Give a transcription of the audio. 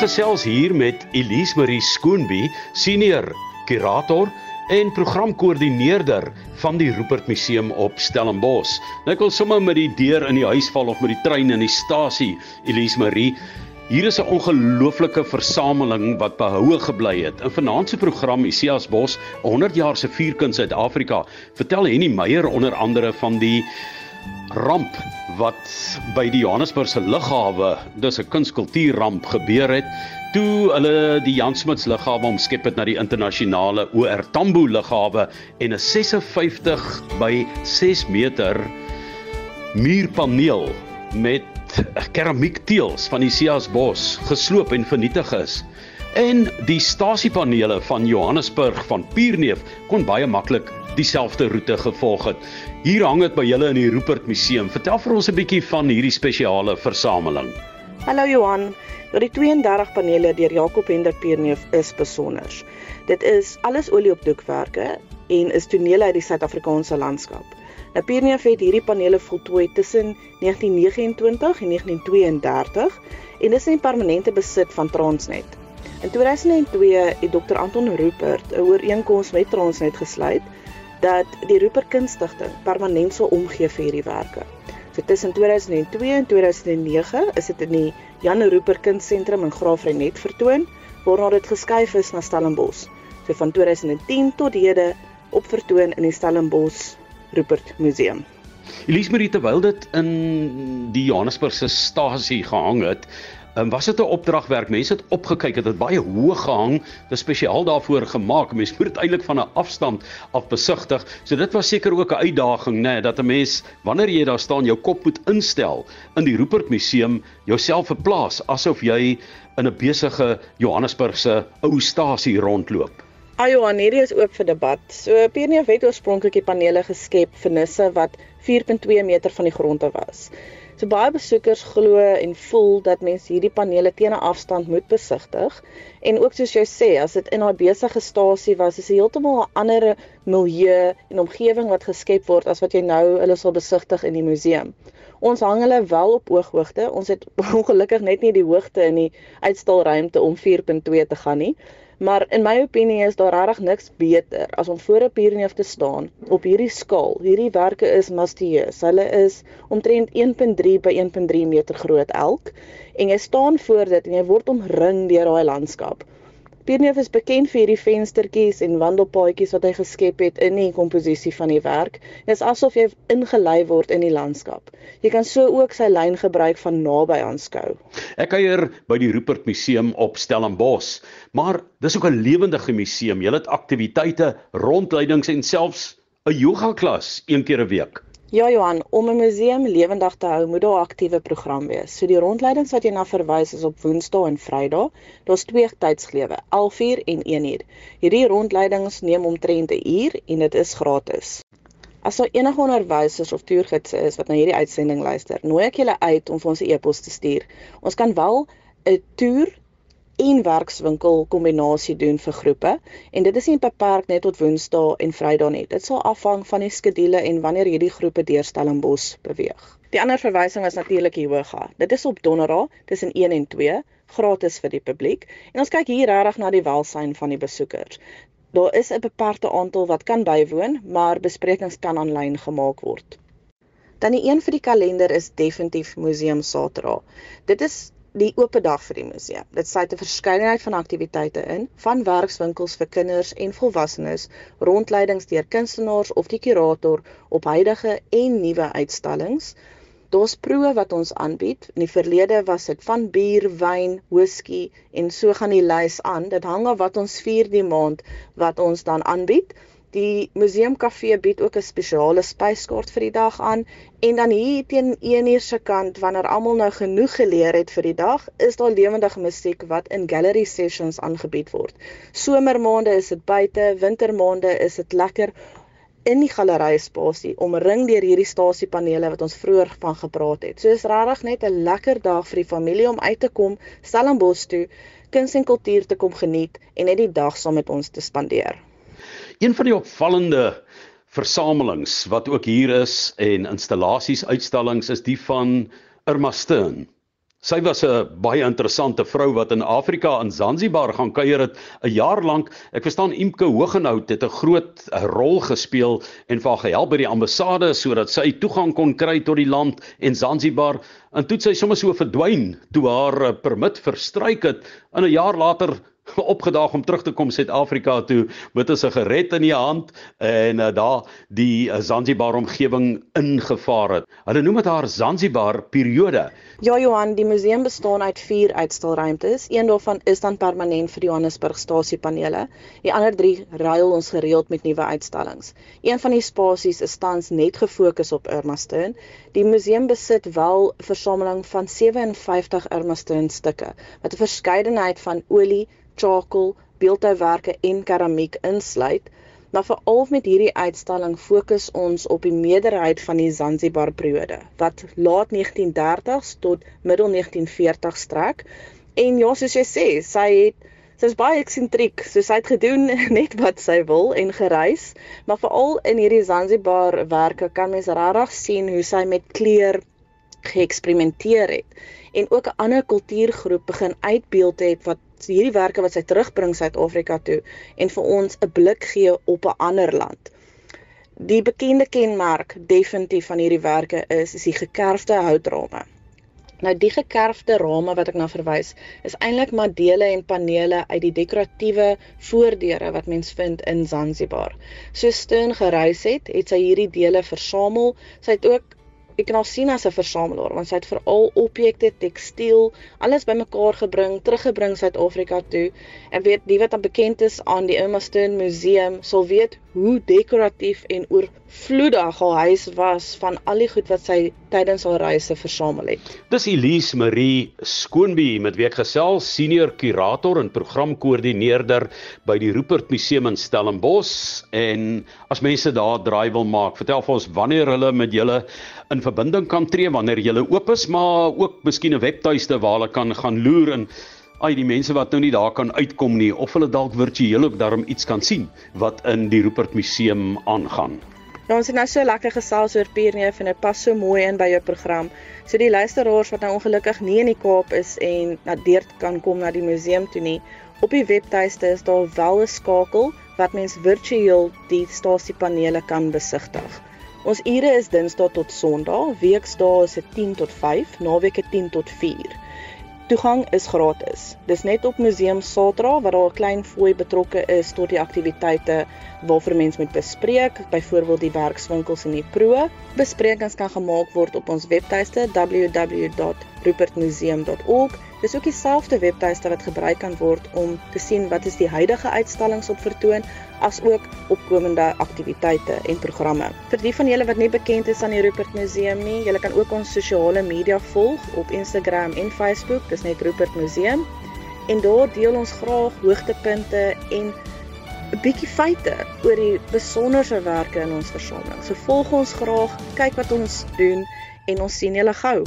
gesels hier met Elise Marie Skoonby, senior kurator en programkoördineerder van die Rupert Museum op Stellenbosch. Nou ek wil sommer met die deur in die huis val of met die trein in die stasie, Elise Marie. Hier is 'n ongelooflike versameling wat behoue gebly het. In vanaand se program Isias Bos, 100 jaar se vuurkuns Suid-Afrika, vertel Henny Meyer onder andere van die ramp wat by die Johannesburgse lughawe, dis 'n kunskultuurramp gebeur het toe hulle die Jan Smuts lughawe omskep het na die internasionale OR Tambo lughawe en 'n 56 by 6 meter muurpaneel met keramiekteëls van die Sias Bos gesloop en vernietig is. En die stasiepanele van Johannesburg van Pierneef kon baie maklik dieselfde roete gevolg het. Hier hang dit by julle in die Rupert Museum. Vertel vir ons 'n bietjie van hierdie spesiale versameling. Hallo Johan. Die 32 panele deur Jakob Hender Pierneef is besonder. Dit is alles olieopdoekwerke en is tonele uit die Suid-Afrikaanse landskap. Nou Pierneef het hierdie panele voltooi tussen 1929 en 1932 en dis in permanente besit van Transnet. In 2002 het Dr Anton Rupert 'n ooreenkoms met Transnet gesluit dat die Rupert Kunstigting permanent sal omgee vir hierdie werke. So tussen 2002 en 2009 is dit in die Jan Rupert Kunstsentrum in Graafrenet vertoon, waarna dit geskuif is na Stellenbosch. So van 2010 tot hede op vertoon in die Stellenbosch Rupert Museum. Elise Marie terwyl dit in die Johannesburgse stasie gehang het, Um, was dit 'n opdragwerk? Mense het opgekyk, dit het baie hoog gehang, dit is spesiaal daarvoor gemaak. Mense moet dit eintlik van 'n afstand af besigtig. So dit was seker ook 'n uitdaging, nê, nee, dat 'n mens wanneer jy daar staan, jou kop moet instel in die Rupert Museum, jouself verplaas asof jy in 'n besige Johannesburgse ou stasie rondloop. Ayo, hierdie is oop vir debat. So Pierneef het oorspronklik die panele geskep vir nisse wat 4.2 meter van die grond af was. So baie besoekers glo en voel dat mense hierdie panele teen 'n afstand moet besigtig en ook soos jy sê as dit in 'n besige stasie was is dit heeltemal 'n ander milieu en omgewing wat geskep word as wat jy nou hulle sal besigtig in die museum. Ons hang hulle wel op ooghoogte. Ons het ongelukkig net nie die hoogte in die uitstalruimte om 4.2 te gaan nie. Maar in my opinie is daar regtig niks beter as om voor 'n pierneef te staan op hierdie skaal. Hierdie werke is masteus. Hulle is omtrent 1.3 by 1.3 meter groot elk en jy staan voor dit en jy word omring deur daai landskap. Pierneef is bekend vir hierdie venstertjies en wandelpaadjies wat hy geskep het in die komposisie van die werk. Dit is asof jy ingelei word in die landskap. Jy kan so ook sy lyn gebruik van naby aanskou. Ek kuier by die Rupert Museum op Stellenbosch, maar dis ook 'n lewendige museum. Jy het aktiwiteite, rondleidings en selfs 'n yoga klas een keer 'n week. Ja Johan, om 'n museum lewendig te hou, moet daar 'n aktiewe program wees. So die rondleidings wat jy na verwys is op Woensdae en Vrydae. Daar's twee tydsglewe, 11:00 en 1:00. Hierdie rondleidings neem omtrent 'n uur en dit is gratis. As daar enige onderwysers of toergidse is wat na hierdie uitsending luister, nooi ek julle uit om vir ons 'n e-pos te stuur. Ons kan wel 'n toer en werkswinkel kombinasie doen vir groepe en dit is nie beperk net tot Woensdae en Vrydae nie. Dit sal afhang van die skedule en wanneer hierdie groepe deur Stellenbosch beweeg. Die ander verwysing is natuurlik die yoga. Dit is op Donderdag tussen 1 en 2 gratis vir die publiek en ons kyk hier regtig na die welsyn van die besoekers. Daar is 'n beperkte aantal wat kan bywoon, maar besprekings kan aanlyn gemaak word. Dan die een vir die kalender is definitief Museum Saterdag. Dit is die oop dag vir die museum. Dit sluit 'n verskeidenheid van aktiwiteite in, van werkswinkels vir kinders en volwassenes, rondleidings deur kunstenaars of die kurator op huidige en nuwe uitstallings. Daar's proe wat ons aanbied. In die verlede was dit van bier, wyn, whisky en so gaan die lys aan. Dit hang af wat ons vier die maand wat ons dan aanbied. Die museumkafee bied ook 'n spesiale spyskaart vir die dag aan en dan hier teen 1uur se kant wanneer almal nou genoeg geleer het vir die dag, is daar lewendige musiek wat in gallery sessions aangebied word. Somermaande is dit buite, wintermaande is dit lekker in die galery spasie omring deur hierdie stasiepanele wat ons vroeër van gepraat het. So is regtig net 'n lekker dag vir die familie om uit te kom, Stellenbosch toe, kuns en kultuur te kom geniet en net die dag saam met ons te spandeer. Een van die opvallende versamelings wat ook hier is en installasies uitstallings is die van Irma Stern. Sy was 'n baie interessante vrou wat in Afrika in Zanzibar gaan kuier het 'n jaar lank. Ek verstaan Imke Hogenhout het 'n groot rol gespeel en vir haar gehelp by die ambassade sodat sy toegang kon kry tot die land en Zanzibar. En toe sy sommer so verdwyn toe haar permit verstryk het. En 'n jaar later opgedaag om terug te kom Suid-Afrika toe met 'n sigaret in die hand en uh, daar die uh, Zanzibar omgewing ingevaar het. Hulle noem dit haar Zanzibar periode. Ja Johan, die museum bestaan uit 4 uitstalruimtes. Een daarvan is dan permanent vir Johannesburg stasiepanele. Die ander 3 ruil ons gereeld met nuwe uitstallings. Een van die spasies is tans net gefokus op Irma Steen. Die museum besit wel 'n versameling van 57 Irma Steen stukke wat 'n verskeidenheid van olie charcoal, beeldhouwerke en keramiek insluit, maar veral met hierdie uitstalling fokus ons op die meerderheid van die Zanzibar periode wat laat 1930s tot middel 1940 strek. En ja, soos jy sê, sy het sy's baie eksentriek, so sy het gedoen net wat sy wil en gereis, maar veral in hierdie Zanzibar werke kan mens regtig sien hoe sy met kleur geëksperimenteer het en ook 'n ander kultuurgroep begin uitbeeld het wat hierdie werke wat sy terugbring Suid-Afrika toe en vir ons 'n blik gee op 'n ander land. Die bekende kenmerk definitief van hierdie werke is is die gekerfde houtrame. Nou die gekerfde rame wat ek na verwys, is eintlik maar dele en panele uit die dekoratiewe voordeure wat mens vind in Zanzibar. So Steun gereis het, het sy hierdie dele versamel. Sy het ook ek kan haar sien as 'n versamelaar want sy het veral objekte, tekstiel, alles bymekaar gebring, teruggebring Suid-Afrika toe. En weet die wat dan bekend is aan die Irma Steen Museum sal weet hoe dekoratief en oorvloedig haar huis was van al die goed wat sy tydens haar reise versamel het. Dis Elise Marie Skoonby met wie ek gesels, senior kurator en programkoördineerder by die Rupert Museum in Stellenbosch en as mense daar draai wil maak, vertel vir ons wanneer hulle met julle in verbinding kan tree wanneer julle oop is, maar ook miskien 'n webtuiste waar hulle kan gaan loer en ai die mense wat nou nie daar kan uitkom nie of hulle dalk virtueel ook daarom iets kan sien wat in die Rupert Museum aangaan. Ja, ons het nou so lekker gesels oor Pierneef en dit pas so mooi in by jou program. So die luisteraars wat nou ongelukkig nie in die Kaap is en na deur kan kom na die museum toe nie, op die webtuiste is daar wel 'n skakel wat mens virtueel die stasiepanele kan besigtig. Ons ure is Dinsdae tot Sondag, weekdae is dit 10 tot 5, naweke 10 tot 4. Toegang is gratis. Dis net op Museum Satra waar daar 'n klein fooi betrokke is tot die aktiwiteite waarvoor mens moet bespreek, byvoorbeeld die werkswinkels en die proe. Besprekings kan gemaak word op ons webtuiste www.rupertmuseum.org. Dis ook dieselfde webtuiste wat gebruik kan word om te sien wat is die huidige uitstallings op vertoon as ook opkomende aktiwiteite en programme. Vir die van julle wat nie bekend is aan die Rupert Museum nie, julle kan ook ons sosiale media volg op Instagram en Facebook, dis net Rupert Museum. En daar deel ons graag hoogtepunte en 'n bietjie feite oor die besonderse werke in ons versameling. So volg ons graag, kyk wat ons doen en ons sien julle gou.